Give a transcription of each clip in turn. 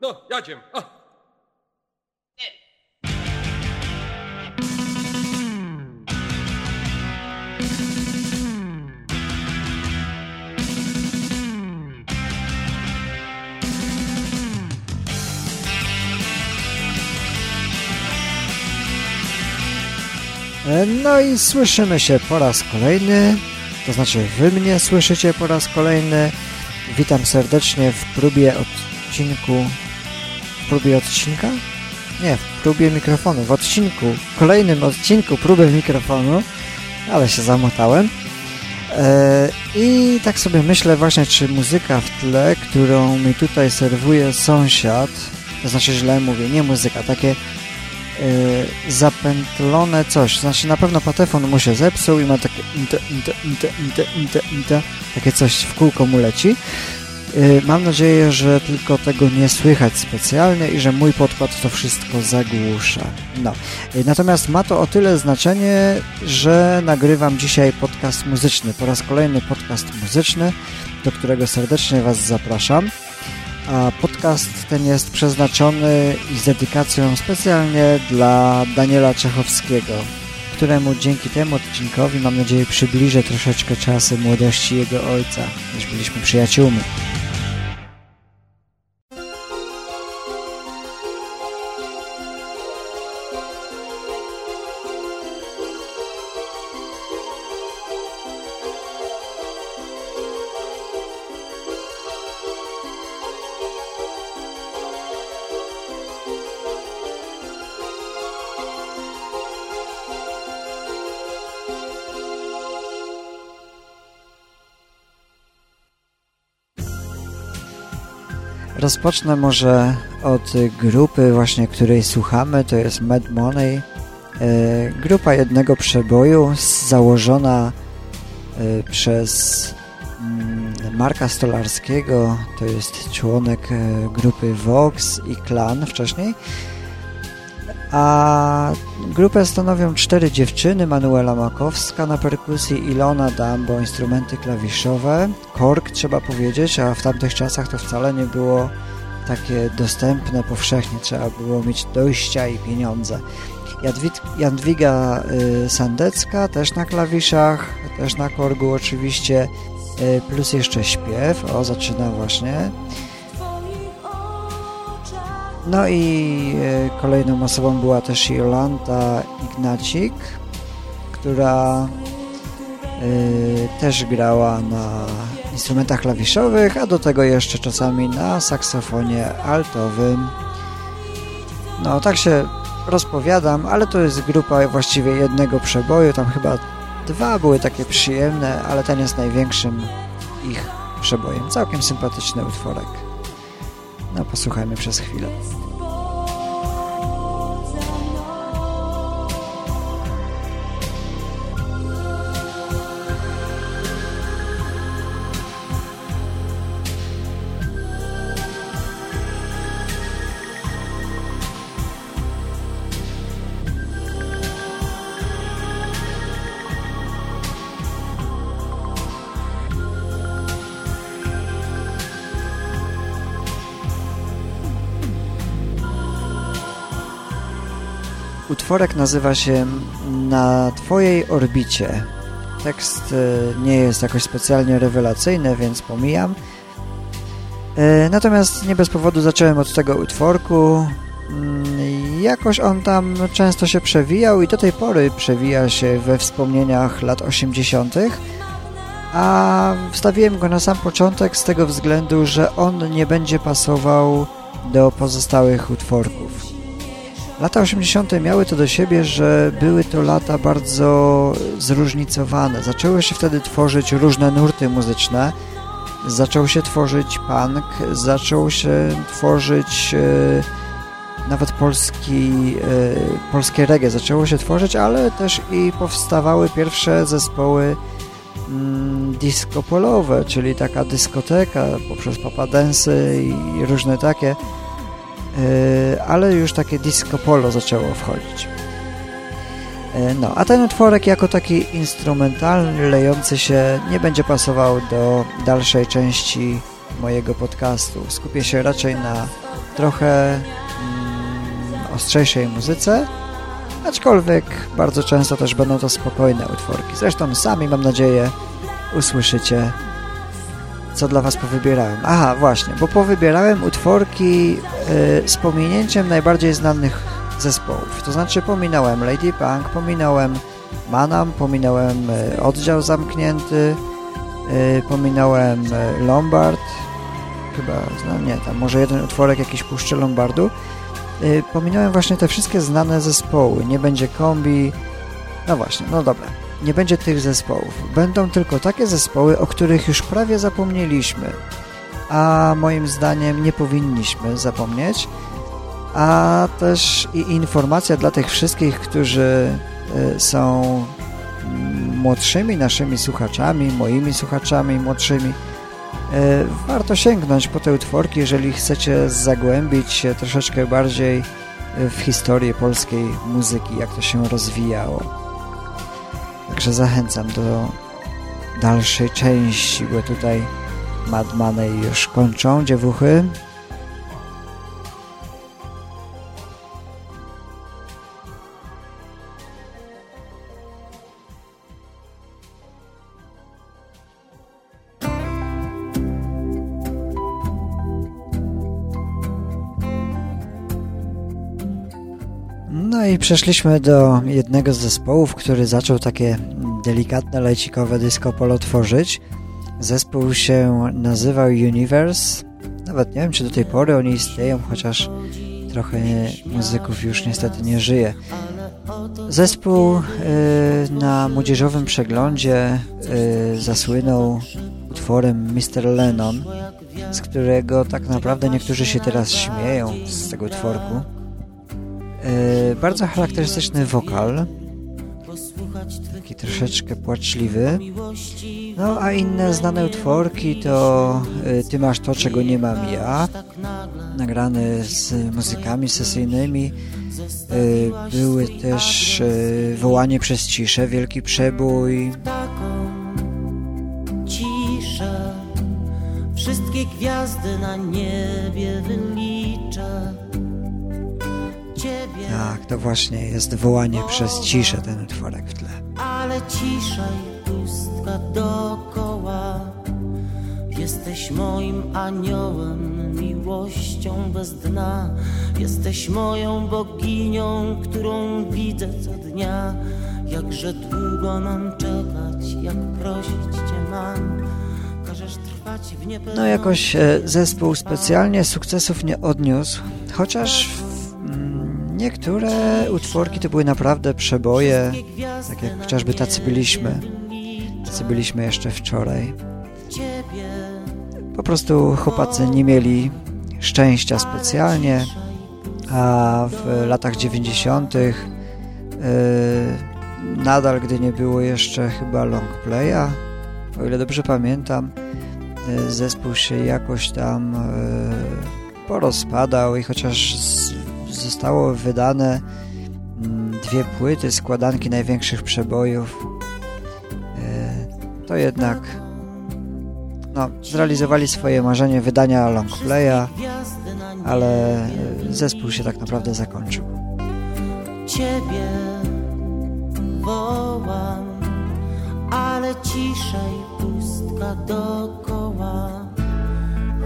No, jadziem. No i słyszymy się po raz kolejny, to znaczy wy mnie słyszycie po raz kolejny. Witam serdecznie w próbie odcinku. W próbie odcinka? Nie, w próbie mikrofonu. W odcinku, kolejnym odcinku próby mikrofonu, ale się zamotałem. E, I tak sobie myślę właśnie, czy muzyka w tle, którą mi tutaj serwuje sąsiad, to znaczy źle mówię, nie muzyka, takie zapętlone coś. Znaczy na pewno patefon mu się zepsuł i ma takie inte, inte, inte, inte, inte, inte, takie coś w kółko mu leci. Y, mam nadzieję, że tylko tego nie słychać specjalnie i że mój podkład to wszystko zagłusza. No. Y, natomiast ma to o tyle znaczenie, że nagrywam dzisiaj podcast muzyczny. Po raz kolejny podcast muzyczny, do którego serdecznie Was zapraszam a podcast ten jest przeznaczony i z dedykacją specjalnie dla Daniela Czechowskiego, któremu dzięki temu odcinkowi mam nadzieję przybliżę troszeczkę czasy młodości jego ojca, gdyż byliśmy przyjaciółmi. Rozpocznę może od grupy właśnie, której słuchamy, to jest Mad Money. E, Grupa jednego przeboju założona e, przez mm, Marka Stolarskiego, to jest członek e, grupy Vox i Clan wcześniej. A grupę stanowią cztery dziewczyny, Manuela Makowska na perkusji, Ilona Dambo, instrumenty klawiszowe, kork trzeba powiedzieć, a w tamtych czasach to wcale nie było takie dostępne powszechnie, trzeba było mieć dojścia i pieniądze. Jadwiga y, Sandecka też na klawiszach, też na korgu oczywiście, y, plus jeszcze śpiew, o zaczyna właśnie. No i e, kolejną osobą była też Jolanta Ignacik, która e, też grała na instrumentach klawiszowych, a do tego jeszcze czasami na saksofonie altowym. No, tak się rozpowiadam, ale to jest grupa właściwie jednego przeboju, tam chyba dwa były takie przyjemne, ale ten jest największym ich przebojem. Całkiem sympatyczny utworek. No, posłuchajmy przez chwilę. Utworek nazywa się Na Twojej orbicie. Tekst e, nie jest jakoś specjalnie rewelacyjny, więc pomijam. E, natomiast nie bez powodu zacząłem od tego utworku. Mm, Jakoś on tam często się przewijał i do tej pory przewija się we wspomnieniach lat 80., a wstawiłem go na sam początek z tego względu, że on nie będzie pasował do pozostałych utworków. Lata 80. miały to do siebie, że były to lata bardzo zróżnicowane. Zaczęły się wtedy tworzyć różne nurty muzyczne. Zaczął się tworzyć punk, zaczął się tworzyć e, nawet polski, e, polskie reggae zaczęło się tworzyć, ale też i powstawały pierwsze zespoły mm, disco polowe, czyli taka dyskoteka poprzez papadensy i różne takie ale już takie disco polo zaczęło wchodzić. E, no, a ten utworek jako taki instrumentalny, lejący się nie będzie pasował do dalszej części mojego podcastu. Skupię się raczej na trochę mm, ostrzejszej muzyce, aczkolwiek bardzo często też będą to spokojne utworki. Zresztą sami, mam nadzieję, usłyszycie, co dla Was powybierałem. Aha, właśnie, bo powybierałem utworki yy, z pominięciem najbardziej znanych zespołów. To znaczy pominąłem Lady Punk, pominąłem Manam, pominąłem yy, Oddział Zamknięty, yy, pominąłem Lombard, chyba, znam, nie, tam może jeden utworek jakiś puszczy Lombardu. Pominąłem właśnie te wszystkie znane zespoły. Nie będzie kombi, no właśnie, no dobra nie będzie tych zespołów. Będą tylko takie zespoły, o których już prawie zapomnieliśmy, a moim zdaniem nie powinniśmy zapomnieć. A też i informacja dla tych wszystkich, którzy y, są młodszymi naszymi słuchaczami, moimi słuchaczami młodszymi. Y, warto sięgnąć po te utworki, jeżeli chcecie zagłębić się troszeczkę bardziej w historię polskiej muzyki, jak to się rozwijało. Zachęcam do dalszej części, bo tutaj Madmany już kończą dziewuchy. I przeszliśmy do jednego z zespołów, który zaczął takie delikatne, lejcikowe disco polo tworzyć. Zespół się nazywał Universe. Nawet nie wiem, czy do tej pory oni istnieją, chociaż trochę muzyków już niestety nie żyje. Zespół y, na młodzieżowym przeglądzie y, zasłynął utworem Mr. Lennon, z którego tak naprawdę niektórzy się teraz śmieją z tego utworku. E, bardzo charakterystyczny wokal, taki troszeczkę płaczliwy. No a inne znane utworki to e, Ty masz to, czego nie mam ja, nagrane z muzykami sesyjnymi. E, były też Wołanie przez ciszę, Wielki Przebój. Ciszę, wszystkie gwiazdy na niebie wyliczę Tak, to właśnie jest wołanie przez ciszę ten utworek w tle. Ale cisza i pustka dookoła. Jesteś moim aniołem, miłością bez dna. Jesteś moją boginią, którą widzę co dnia. Jakże długo mam czekać, jak prosić cię mam. No jakoś e, zespół specjalnie sukcesów nie odniósł, chociaż Niektóre utworki to były naprawdę przeboje, tak jak chociażby Tacy byliśmy. Tacy byliśmy jeszcze wczoraj. Po prostu chłopacy nie mieli szczęścia specjalnie, a w latach 90. Yy, nadal, gdy nie było jeszcze chyba longplaya, o ile dobrze pamiętam, yy, zespół się jakoś tam yy, porozpadał i chociaż zostało wydane mm, dwie płyty, składanki największych przebojów. E, to jednak no, zrealizowali swoje marzenie wydania longplaya, ale e, zespół się tak naprawdę zakończył. Ciebie wołam, ale ciszej pustka dookoła,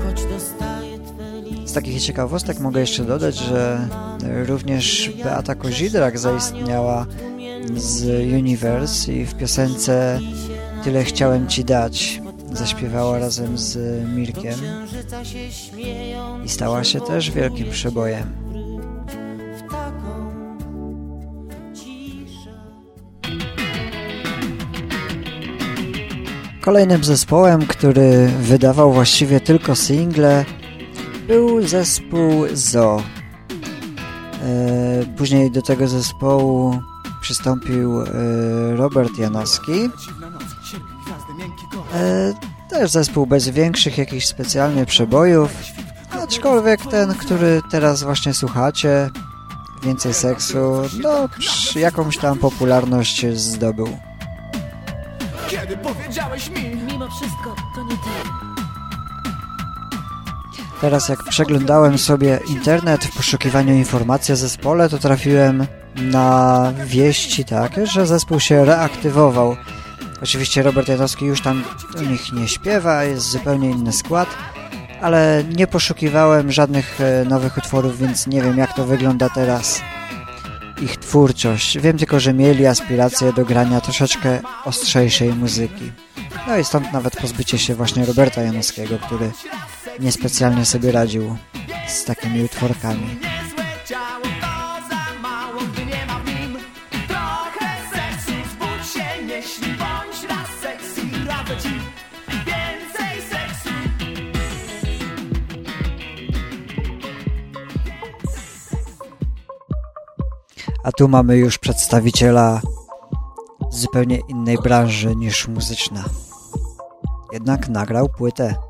choć dostaję z takich ciekawostek mogę jeszcze dodać, że również Beata Kozidrak zaistniała z Universe i w piosence Tyle chciałem Ci dać zaśpiewała razem z Mirkiem i stała się też wielkim przebojem. Kolejnym zespołem, który wydawał właściwie tylko single był zespół Zo. E, później do tego zespołu przystąpił e, Robert Janowski. E, też zespół bez większych jakichś specjalnych przebojów, aczkolwiek ten, który teraz właśnie słuchacie, więcej seksu, no jakąś tam popularność zdobył. Kiedy powiedziałeś mi Mimo wszystko, to nie ty Teraz jak przeglądałem sobie internet w poszukiwaniu informacji o zespole, to trafiłem na wieści takie, że zespół się reaktywował. Oczywiście Robert Janowski już tam u nich nie śpiewa, jest zupełnie inny skład, ale nie poszukiwałem żadnych e, nowych utworów, więc nie wiem jak to wygląda teraz ich twórczość. Wiem tylko, że mieli aspiracje do grania troszeczkę ostrzejszej muzyki. No i stąd nawet pozbycie się właśnie Roberta Janowskiego, który niespecjalnie sobie radził z takimi utworkami. A tu mamy już przedstawiciela zupełnie innej branży niż muzyczna. Jednak nagrał płytę.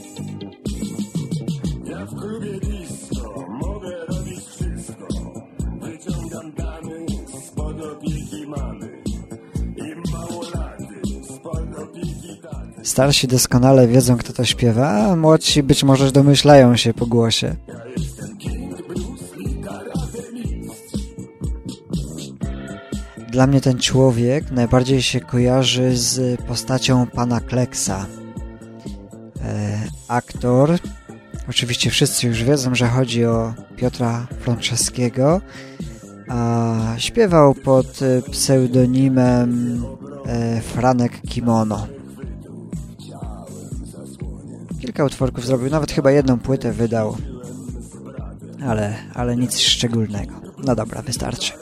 Starsi doskonale wiedzą, kto to śpiewa, a młodsi być może domyślają się po głosie. Dla mnie ten człowiek najbardziej się kojarzy z postacią pana Kleksa. E, aktor, oczywiście wszyscy już wiedzą, że chodzi o Piotra Franceskiego, a śpiewał pod pseudonimem e, Franek Kimono. Kilka utworków zrobił, nawet chyba jedną płytę wydał, ale, ale nic szczególnego. No dobra, wystarczy.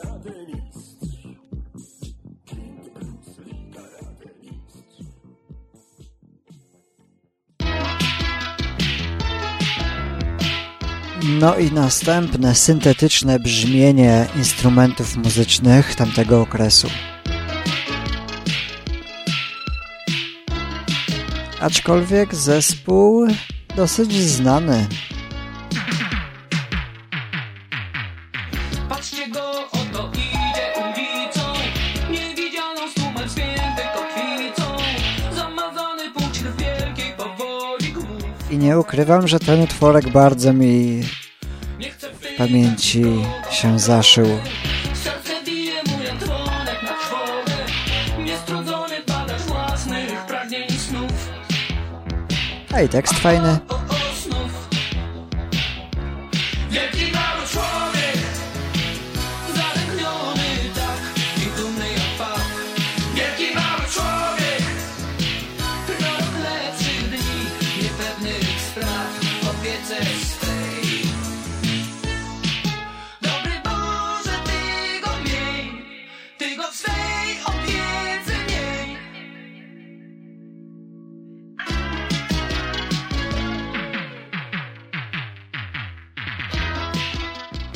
No i następne syntetyczne brzmienie instrumentów muzycznych tamtego okresu. Aczkolwiek zespół dosyć znany. I nie ukrywam, że ten utworek bardzo mi pamięci się zaszył. A i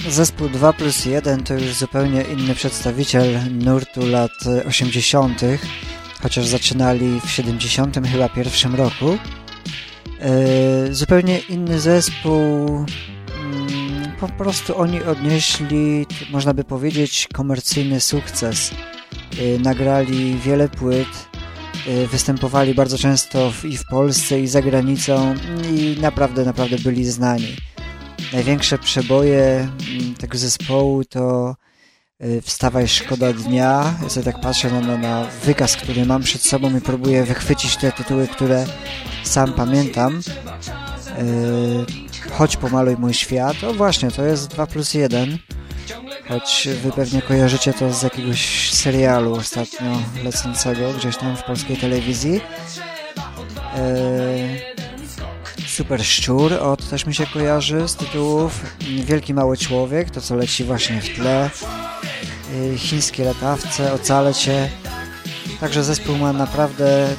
Zespół 2 plus 1 to już zupełnie inny przedstawiciel nurtu lat 80., chociaż zaczynali w 70 chyba pierwszym roku. Yy, zupełnie inny zespół. Yy, po prostu oni odnieśli, można by powiedzieć, komercyjny sukces. Yy, nagrali wiele płyt, występowali bardzo często w, i w Polsce, i za granicą i naprawdę, naprawdę byli znani największe przeboje mm, tego zespołu to y, Wstawaj Szkoda Dnia. Ja sobie tak patrzę na, na, na wykaz, który mam przed sobą i próbuję wychwycić te tytuły, które sam pamiętam. Yy, Chodź pomaluj mój świat. O właśnie, to jest 2 plus 1. Choć wy pewnie kojarzycie to z jakiegoś serialu ostatnio lecącego gdzieś tam w polskiej telewizji. Yy, Super Szczur, od też mi się kojarzy z tytułów Wielki Mały Człowiek, to co leci właśnie w tle. y, chińskie latawce, Ocalę Cię. Także zespół ma naprawdę y,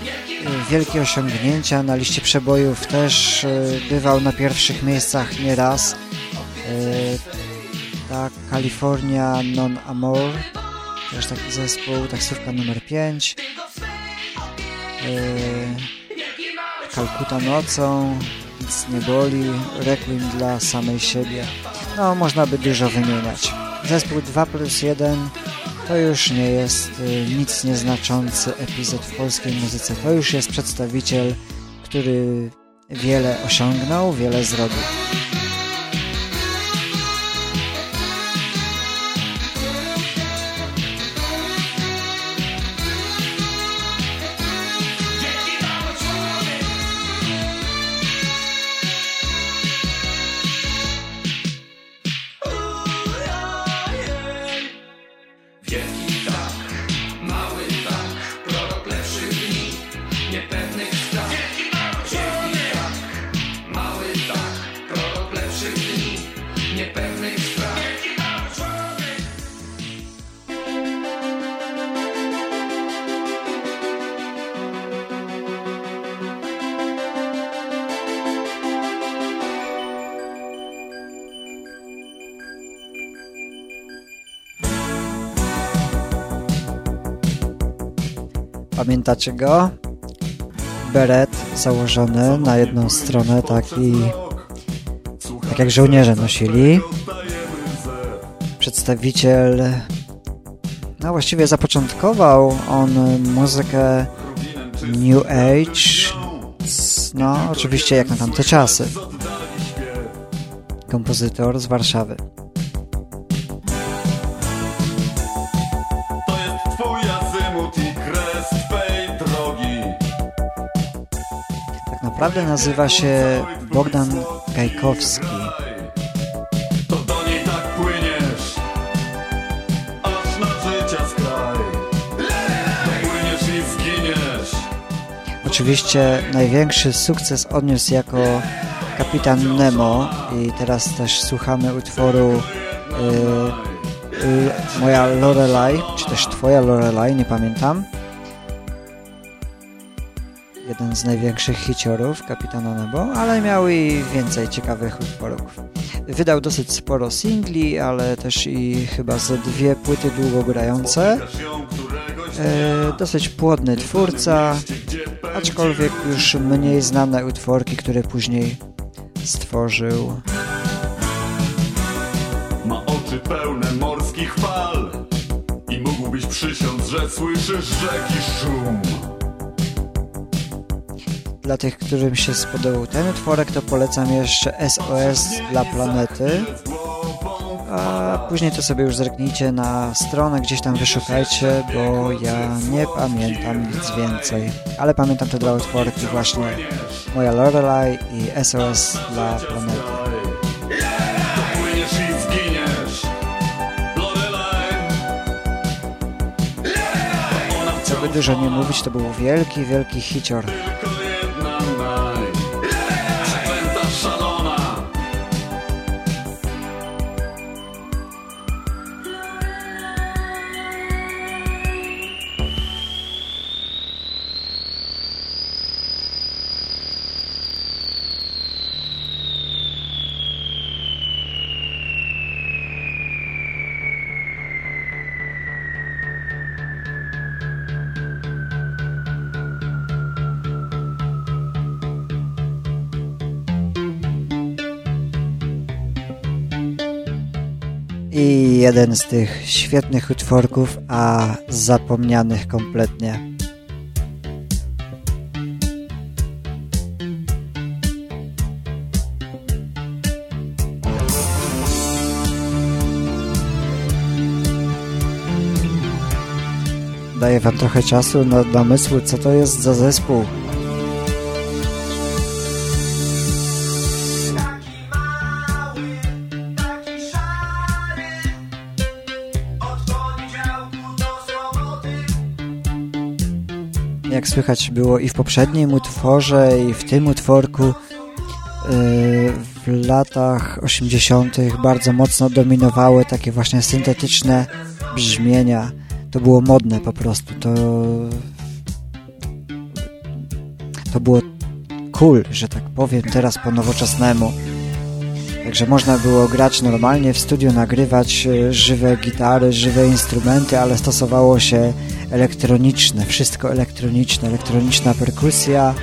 wielkie osiągnięcia. Na liście przebojów też bywał na pierwszych miejscach nieraz. Ta California Non Amor, też taki zespół, taksówka numer 5. Kalkuta nocą, nic nie boli, Requiem dla samej siebie. No, można by dużo wymieniać. Zespół 2 plus 1 to już nie jest y, nic nieznaczący epizod w polskiej muzyce. To już jest przedstawiciel, który wiele osiągnął, wiele zrobił. Pamiętacie go? Beret założony na jedną stronę, taki tak jak żołnierze nosili. Przedstawiciel no właściwie zapoczątkował on muzykę New Age no oczywiście jak na tamte czasy. Kompozytor z Warszawy. Naprawdę nazywa się Bogdan Gajkowski. To do niej tak płyniesz, aż na życia skraj. Płyniesz i zginiesz. Oczywiście największy sukces odniósł jako kapitan Nemo i teraz też słuchamy utworu y, y, Moja Lorelai, czy też Twoja Lorelai, nie pamiętam jeden z największych hiciorów Kapitana Nebo, ale miał i więcej ciekawych utworów. Wydał dosyć sporo singli, ale też i chyba ze dwie płyty długogrające. E, dosyć płodny twórca, aczkolwiek już mniej znane utworki, które później stworzył. Ma oczy pełne morskich fal i mógłbyś przysiąc, że słyszysz rzeki szum. Dla tych, którym się spodobał ten utworek, to polecam jeszcze SOS dla planety. A później to sobie już zerknijcie na stronę, gdzieś tam wyszukajcie, bo ja nie pamiętam nic więcej. Ale pamiętam te dwa utworki właśnie Moja Lorelai i SOS dla planety. Co by dużo nie mówić, to był wielki, wielki hicior. Jeden z tych świetnych utworków, a zapomnianych kompletnie. Daję wam trochę czasu na domysły, co to jest za zespół. Jak słychać było i w poprzednim utworze, i w tym utworku y, w latach 80. bardzo mocno dominowały takie właśnie syntetyczne brzmienia. To było modne po prostu. To, to było cool, że tak powiem, teraz po nowoczesnemu. Także można było grać normalnie w studiu, nagrywać e, żywe gitary, żywe instrumenty, ale stosowało się elektroniczne, wszystko elektroniczne, elektroniczna perkusja,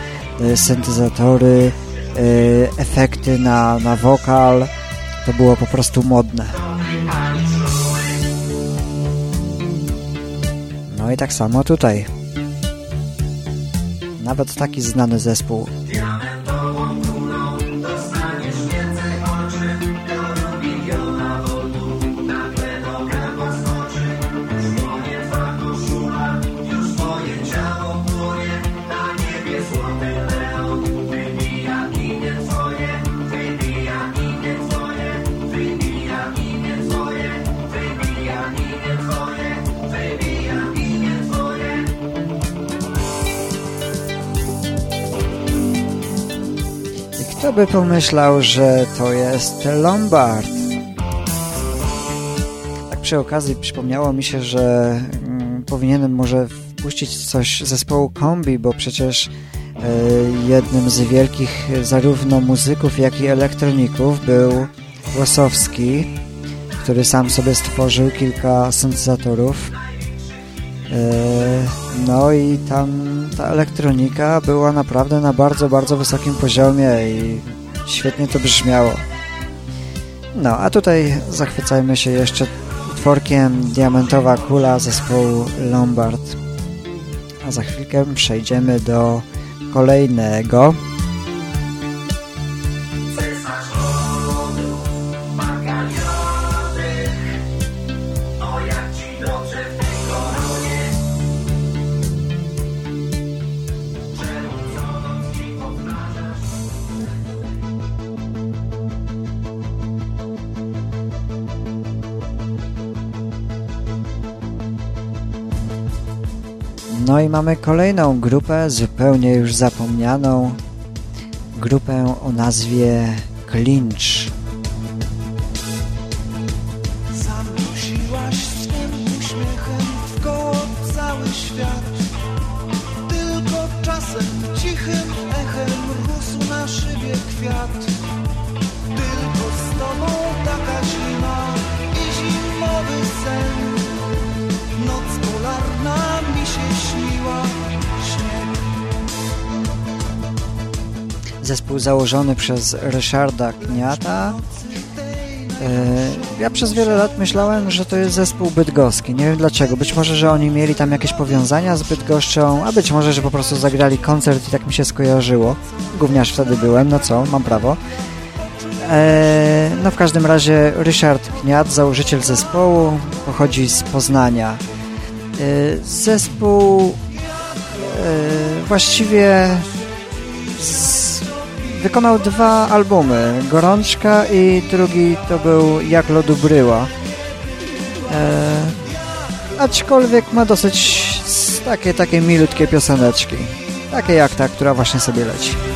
e, syntezatory, e, efekty na, na wokal. To było po prostu modne. No i tak samo tutaj. Nawet taki znany zespół Kto by pomyślał, że to jest Lombard? Tak przy okazji przypomniało mi się, że mm, powinienem może wpuścić coś zespołu Kombi, bo przecież y, jednym z wielkich zarówno muzyków, jak i elektroników był Łosowski, który sam sobie stworzył kilka syntezatorów. Y, no i tam ta elektronika była naprawdę na bardzo, bardzo wysokim poziomie i świetnie to brzmiało. No, a tutaj zachwycajmy się jeszcze utworkiem Diamentowa Kula zespołu Lombard. A za chwilkę przejdziemy do kolejnego No i mamy kolejną grupę, zupełnie już zapomnianą. Grupę o nazwie Clinch. Założony przez Ryszarda Kniata. E, ja przez wiele lat myślałem, że to jest zespół bydgoski. Nie wiem dlaczego. Być może, że oni mieli tam jakieś powiązania z Bydgoszczą, a być może, że po prostu zagrali koncert i tak mi się skojarzyło. Gówniarz wtedy byłem, no co, mam prawo. E, no w każdym razie Ryszard Kniat, założyciel zespołu, pochodzi z Poznania. E, zespół właściwie z Wykonał dwa albumy, Gorączka i drugi to był Jak lodu bryła. E, aczkolwiek ma dosyć takie, takie milutkie pioseneczki. Takie jak ta, która właśnie sobie leci.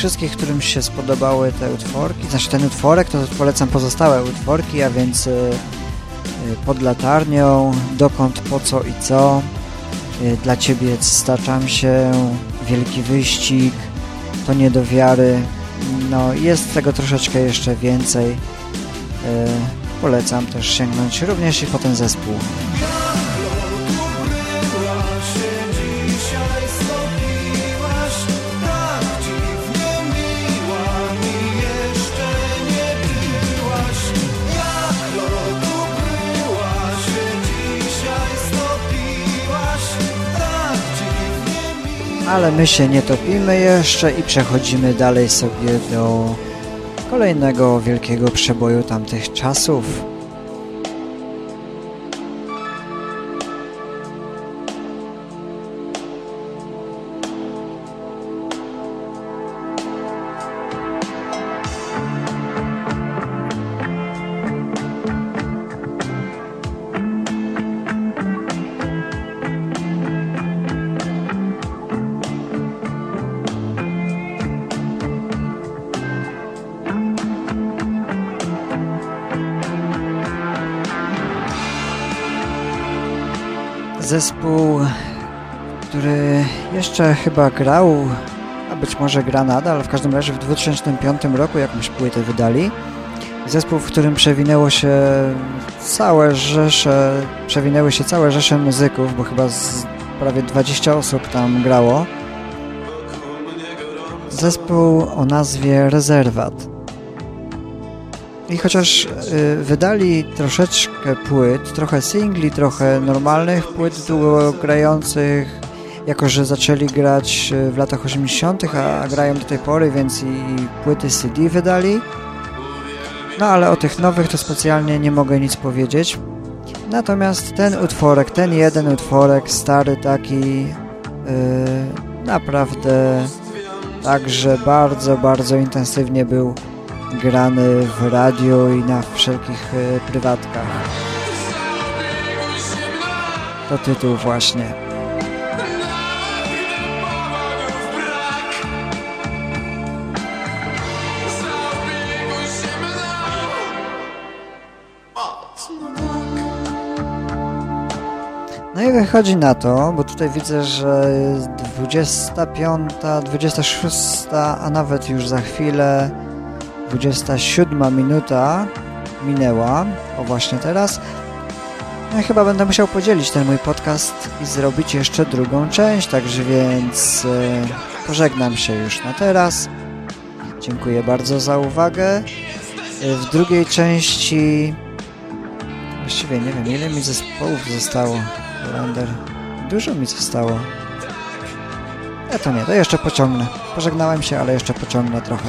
Wszystkich, którym się spodobały te utworki, znaczy ten utworek, to polecam pozostałe utworki, a więc y, y, pod latarnią, dokąd, po co i co, y, dla Ciebie staczam się, wielki wyścig, to nie do wiary, no jest tego troszeczkę jeszcze więcej, polecam też sięgnąć również i po ten zespół. Ale my się nie topimy jeszcze i przechodzimy dalej sobie do kolejnego wielkiego przeboju tamtych czasów. Zespół, który jeszcze chyba grał, a być może gra nadal, w każdym razie w 2005 roku jakąś płytę wydali. Zespół, w którym przewinęło się całe rzesze, przewinęły się całe rzesze muzyków, bo chyba prawie 20 osób tam grało. Zespół o nazwie Rezerwat. I chociaż y, wydali troszeczkę płyt, trochę singli, trochę normalnych płyt długogrających, jako że zaczęli grać y, w latach 80., a grają do tej pory, więc i płyty CD wydali. No ale o tych nowych to specjalnie nie mogę nic powiedzieć. Natomiast ten utworek, ten jeden utworek, stary taki, yy, naprawdę także bardzo, bardzo intensywnie był grany w radio i na wszelkich e, prywatkach. To tytuł właśnie. No i wychodzi na to, bo tutaj widzę, że 25, 26, a nawet już za chwilę 27 minuta minęła, o właśnie teraz. No i chyba będę musiał podzielić ten mój podcast i zrobić jeszcze drugą część, także więc e, pożegnam się już na teraz. Dziękuję bardzo za uwagę. E, w drugiej części właściwie nie wiem ile mi zespołów zostało. Lander. Dużo mi zostało. Ja to nie, to jeszcze pociągnę. Pożegnałem się, ale jeszcze pociągnę trochę.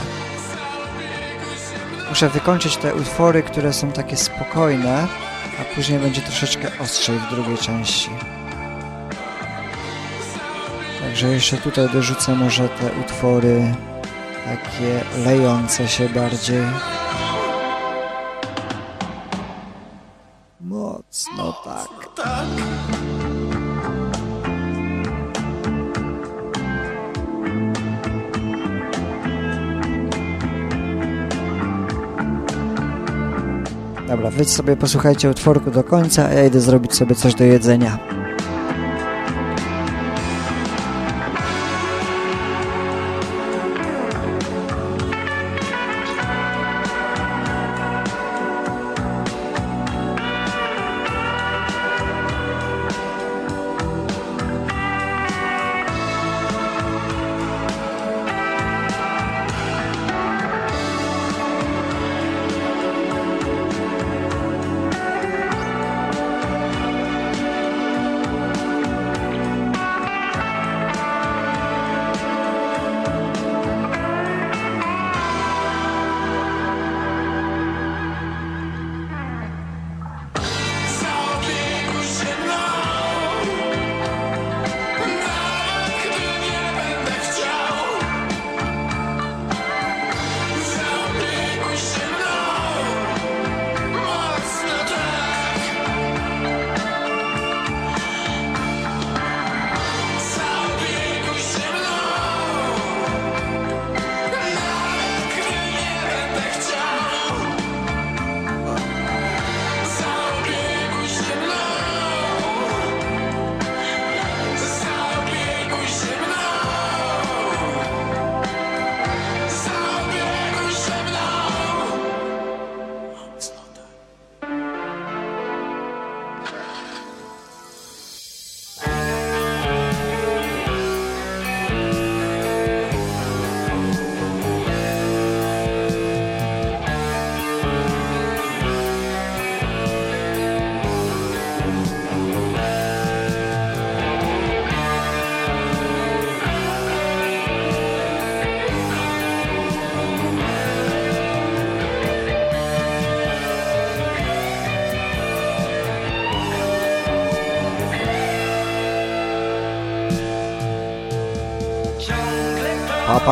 Muszę wykończyć te utwory, które są takie spokojne, a później będzie troszeczkę ostrzej w drugiej części. Także jeszcze tutaj dorzucę może te utwory takie lejące się bardziej. Mocno tak. Dobra, wy sobie posłuchajcie utworku do końca, a ja idę zrobić sobie coś do jedzenia.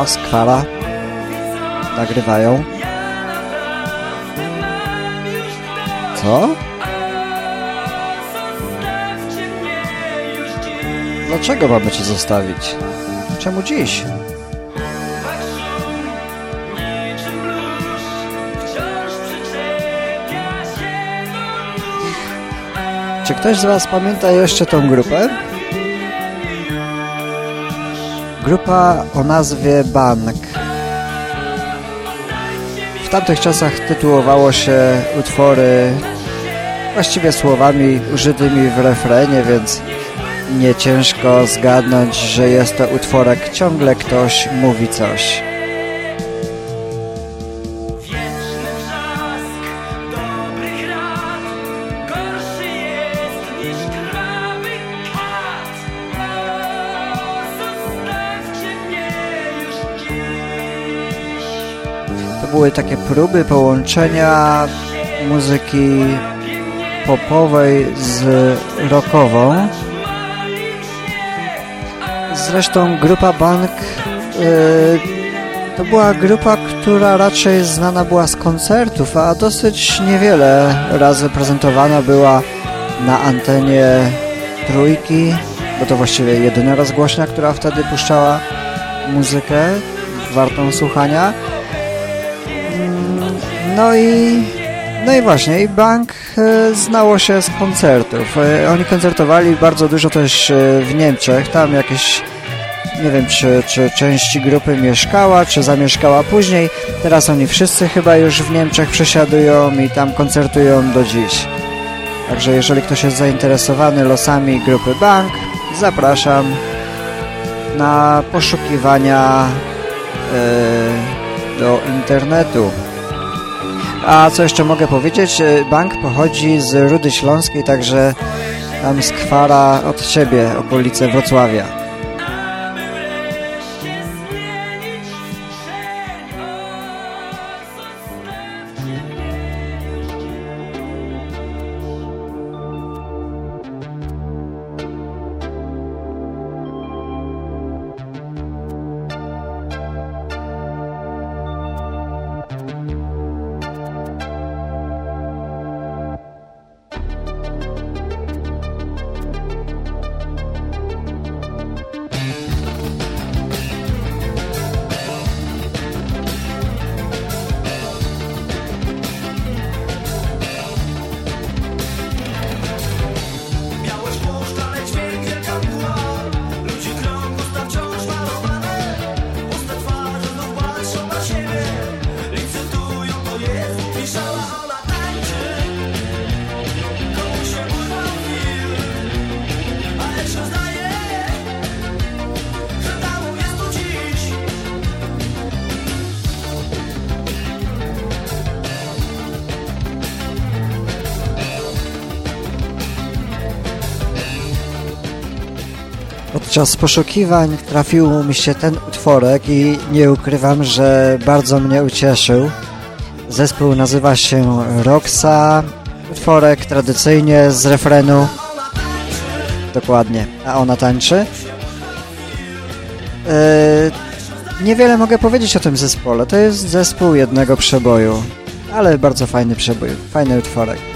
Papa, Skwara nagrywają. Co? Dlaczego mamy cię zostawić? Czemu dziś? Czy ktoś z Was pamięta jeszcze tą grupę? Grupa o nazwie Bank. W tamtych czasach tytułowało się utwory właściwie słowami użytymi w refrenie, więc nie ciężko zgadnąć, że jest to utworek ciągle ktoś mówi coś. Były takie próby połączenia muzyki popowej z rockową. Zresztą grupa Bank yy, to była grupa, która raczej znana była z koncertów, a dosyć niewiele razy prezentowana była na antenie trójki, bo to właściwie jedyna rozgłośnia, która wtedy puszczała muzykę wartą słuchania. No i no i właśnie, i Bank e, znało się z koncertów. E, oni koncertowali bardzo dużo też e, w Niemczech. Tam jakieś, nie wiem, czy, czy części grupy mieszkała, czy zamieszkała później. Teraz oni wszyscy chyba już w Niemczech przesiadują i tam koncertują do dziś. Także jeżeli ktoś jest zainteresowany losami grupy Bank, zapraszam na poszukiwania do internetu. A co jeszcze mogę powiedzieć? Bank pochodzi z Rudy Śląskiej, także tam skwara od siebie, okolice Wrocławia. Podczas poszukiwań trafił mi się ten utworek i nie ukrywam, że bardzo mnie ucieszył. Zespół nazywa się Roxa. Utworek tradycyjnie z refrenu. Dokładnie. A ona tańczy. Yy, niewiele mogę powiedzieć o tym zespole. To jest zespół jednego przeboju. Ale bardzo fajny przebój. Fajny utworek.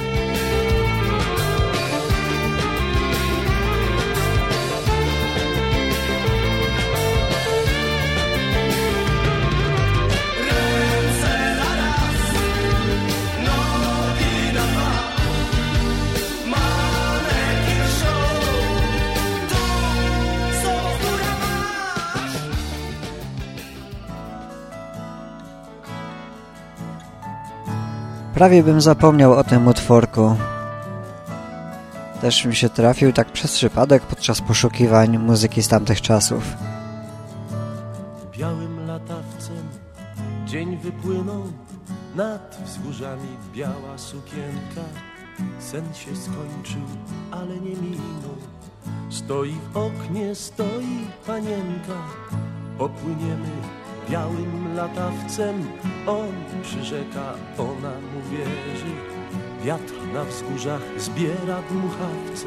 Prawie bym zapomniał o tym utworku. Też mi się trafił tak przez przypadek podczas poszukiwań muzyki z tamtych czasów. Białym latawcem dzień wypłynął nad wzgórzami biała sukienka. Sen się skończył, ale nie minął. Stoi w oknie, stoi panienka. Popłyniemy białym latawcem On przyrzeka, ona mu wierzy Wiatr na wzgórzach zbiera dmuchawce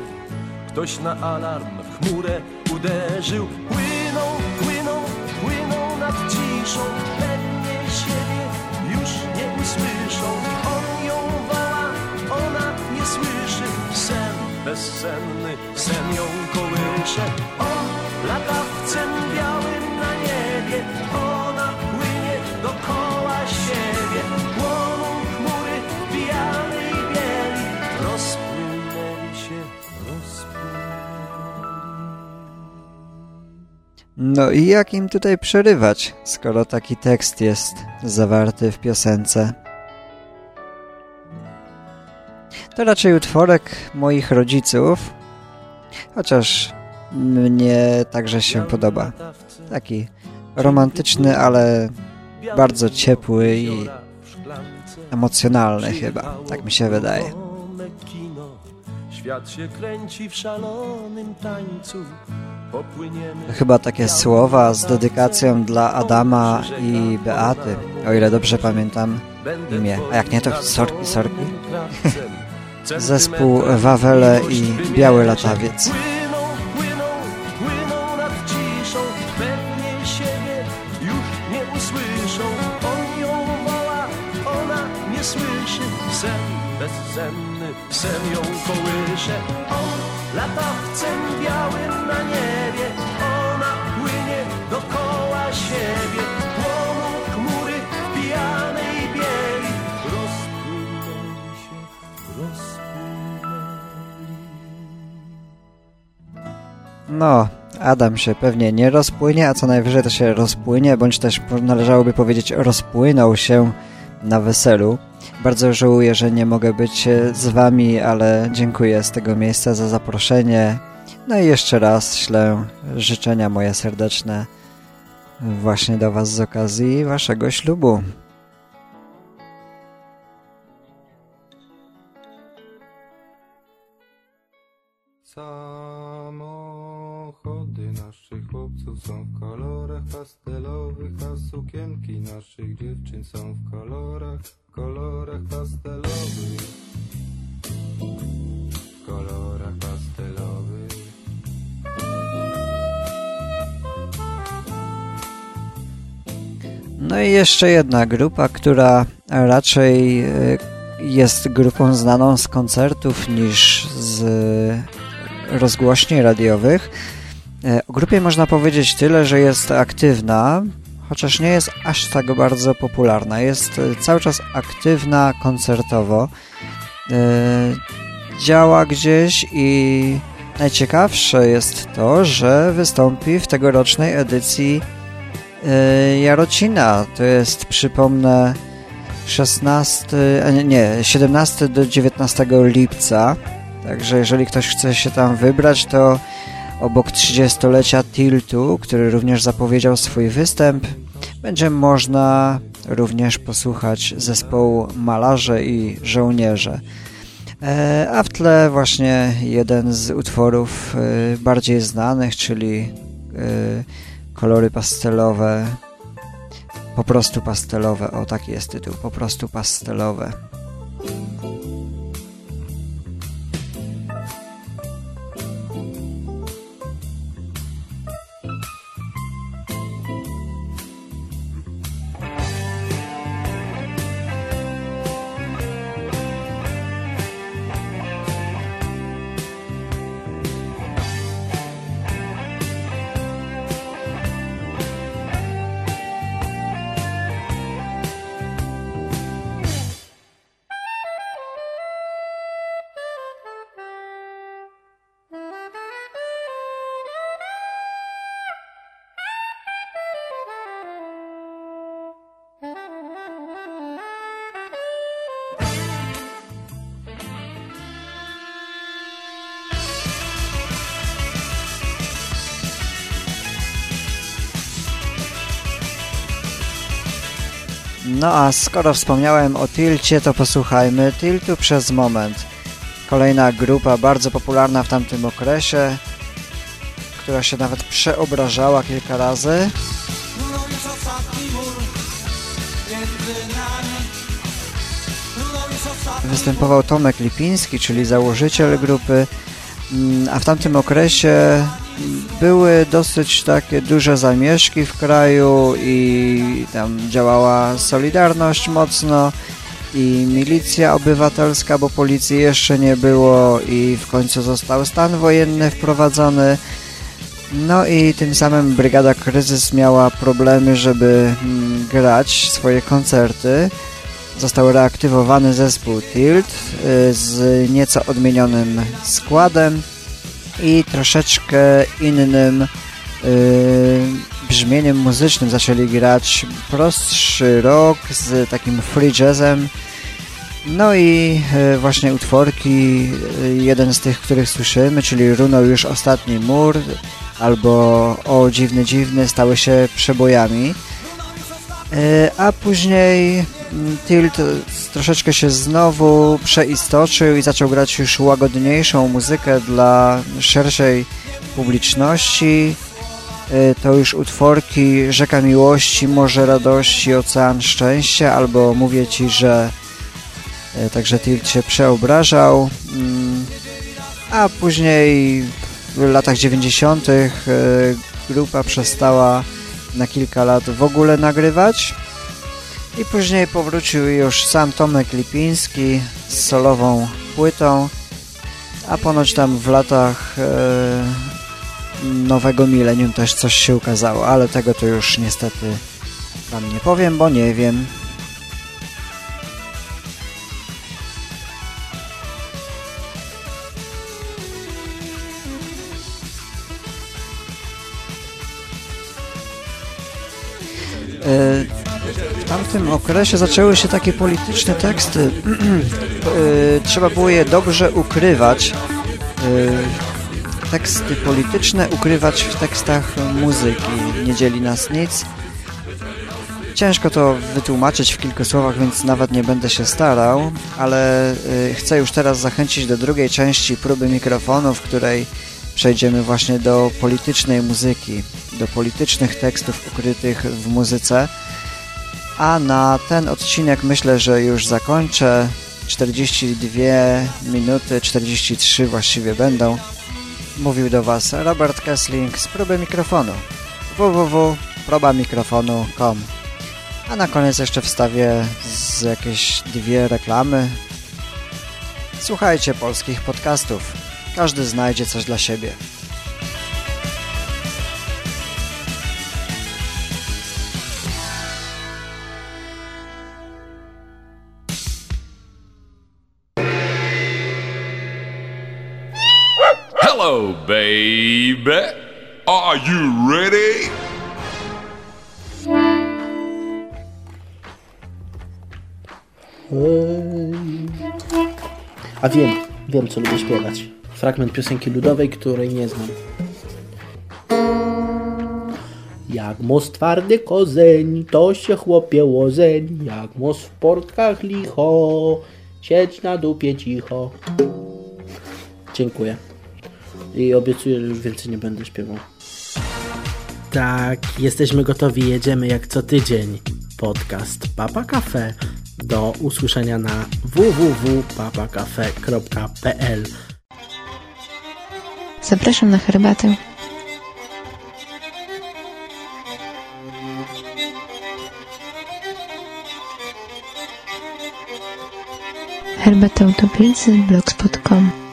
Ktoś na alarm w chmurę uderzył Płyną, płyną, płyną nad ciszą, pewnie siebie już nie usłyszą. On ją woła, ona nie słyszy. Sen bezsenny, sen ją kołysze. On latawcem białym na niebie, No i jak im tutaj przerywać, skoro taki tekst jest zawarty w piosence? To raczej utworek moich rodziców, chociaż mnie także się podoba. Taki romantyczny, ale bardzo ciepły i emocjonalny chyba, tak mi się wydaje. Świat się kręci w szalonym tańcu. Chyba takie słowa z dedykacją dla Adama i Beaty, o ile dobrze pamiętam imię. A jak nie, to sorki, sorki. Zespół Wawele i Biały Latawiec. No, Adam się pewnie nie rozpłynie, a co najwyżej to się rozpłynie, bądź też należałoby powiedzieć rozpłynął się na weselu. Bardzo żałuję, że nie mogę być z wami, ale dziękuję z tego miejsca za zaproszenie. No i jeszcze raz ślę życzenia moje serdeczne właśnie do was z okazji waszego ślubu. Sukienki naszych dziewczyn są w kolorach, kolorach pastelowych. Kolorach pastelowych. No i jeszcze jedna grupa, która raczej e, jest grupą znaną z koncertów niż z rozgłośni radiowych. E, O grupie można powiedzieć tyle, że jest aktywna, chociaż nie jest aż tak bardzo popularna. Jest e, cały czas aktywna koncertowo. E, Działa gdzieś i najciekawsze jest to, że wystąpi w tegorocznej edycji e, Jarocina. To jest, przypomnę, 16, a nie, nie, 17 do 19 lipca. Także jeżeli ktoś chce się tam wybrać, to obok 30-lecia Tiltu, który również zapowiedział swój występ, będzie można również posłuchać zespołu Malarze i Żołnierze. E, A w tle właśnie jeden z utworów e, bardziej znanych, czyli e, kolory pastelowe, po prostu pastelowe, o taki jest tytuł, po prostu pastelowe. No a skoro wspomniałem o Tilcie, to posłuchajmy Tiltu przez moment. Kolejna grupa bardzo popularna w tamtym okresie, która się nawet przeobrażała kilka razy. Występował Tomek Lipiński, czyli założyciel grupy, Mm, a w tamtym okresie były dosyć takie duże zamieszki w kraju i tam działała Solidarność mocno i milicja obywatelska, bo policji jeszcze nie było i w końcu został stan wojenny wprowadzony. No i tym samym Brygada Kryzys miała problemy, żeby mm, grać swoje koncerty. Został reaktywowany zespół Tilt y, z nieco odmienionym składem i troszeczkę innym y, brzmieniem muzycznym. Zaczęli grać prostszy rock z takim free jazzem. No i y, właśnie utworki, jeden z tych, których słyszymy, czyli Runął już ostatni mur albo O dziwny dziwny stały się przebojami. A później Tilt troszeczkę się znowu przeistoczył i zaczął grać już łagodniejszą muzykę dla szerszej publiczności. E, to już utworki Rzeka Miłości, Morze Radości, Ocean Szczęścia, albo mówię Ci, że e, także Tilt się przeobrażał. Mm, a później w latach 90. E, grupa przestała na kilka lat w ogóle nagrywać i później powrócił już sam Tomek Lipiński z solową płytą, a ponoć tam w latach e, nowego milenium też coś się ukazało, ale tego to już niestety Wam nie powiem, bo nie wiem. Tamtym okresie zaczęły się takie polityczne teksty. E, trzeba było je dobrze ukrywać. E, teksty polityczne ukrywać w tekstach muzyki. Nie dzieli nas nic. Ciężko to wytłumaczyć w kilku słowach, więc nawet nie będę się starał, ale e, chcę już teraz zachęcić do drugiej części próby mikrofonu, w której przejdziemy właśnie do politycznej muzyki, do politycznych tekstów ukrytych w muzyce. A na ten odcinek myślę, że już zakończę. 42 minuty, 43 właściwie będą. Mówił do Was Robert Kessling z próby mikrofonu www.probamikrofonu.com A na koniec jeszcze wstawię z jakieś dwie reklamy. Słuchajcie polskich podcastów. Każdy znajdzie coś dla siebie. Baby. Are you ready? A wiem, wiem co lubię śpiewać. Fragment piosenki ludowej, której nie znam. Jak most twardy kozeń, to się chłopie łozeń. Jak most w portkach licho, siedź na dupie cicho. Dziękuję. I obiecuję, że już więcej nie będę śpiewał. Tak, jesteśmy gotowi, jedziemy jak co tydzień. Podcast Papa Cafe. Do usłyszenia na www.papacafe.pl Zapraszam na herbatę. Herbata Utopijcy blogspot.com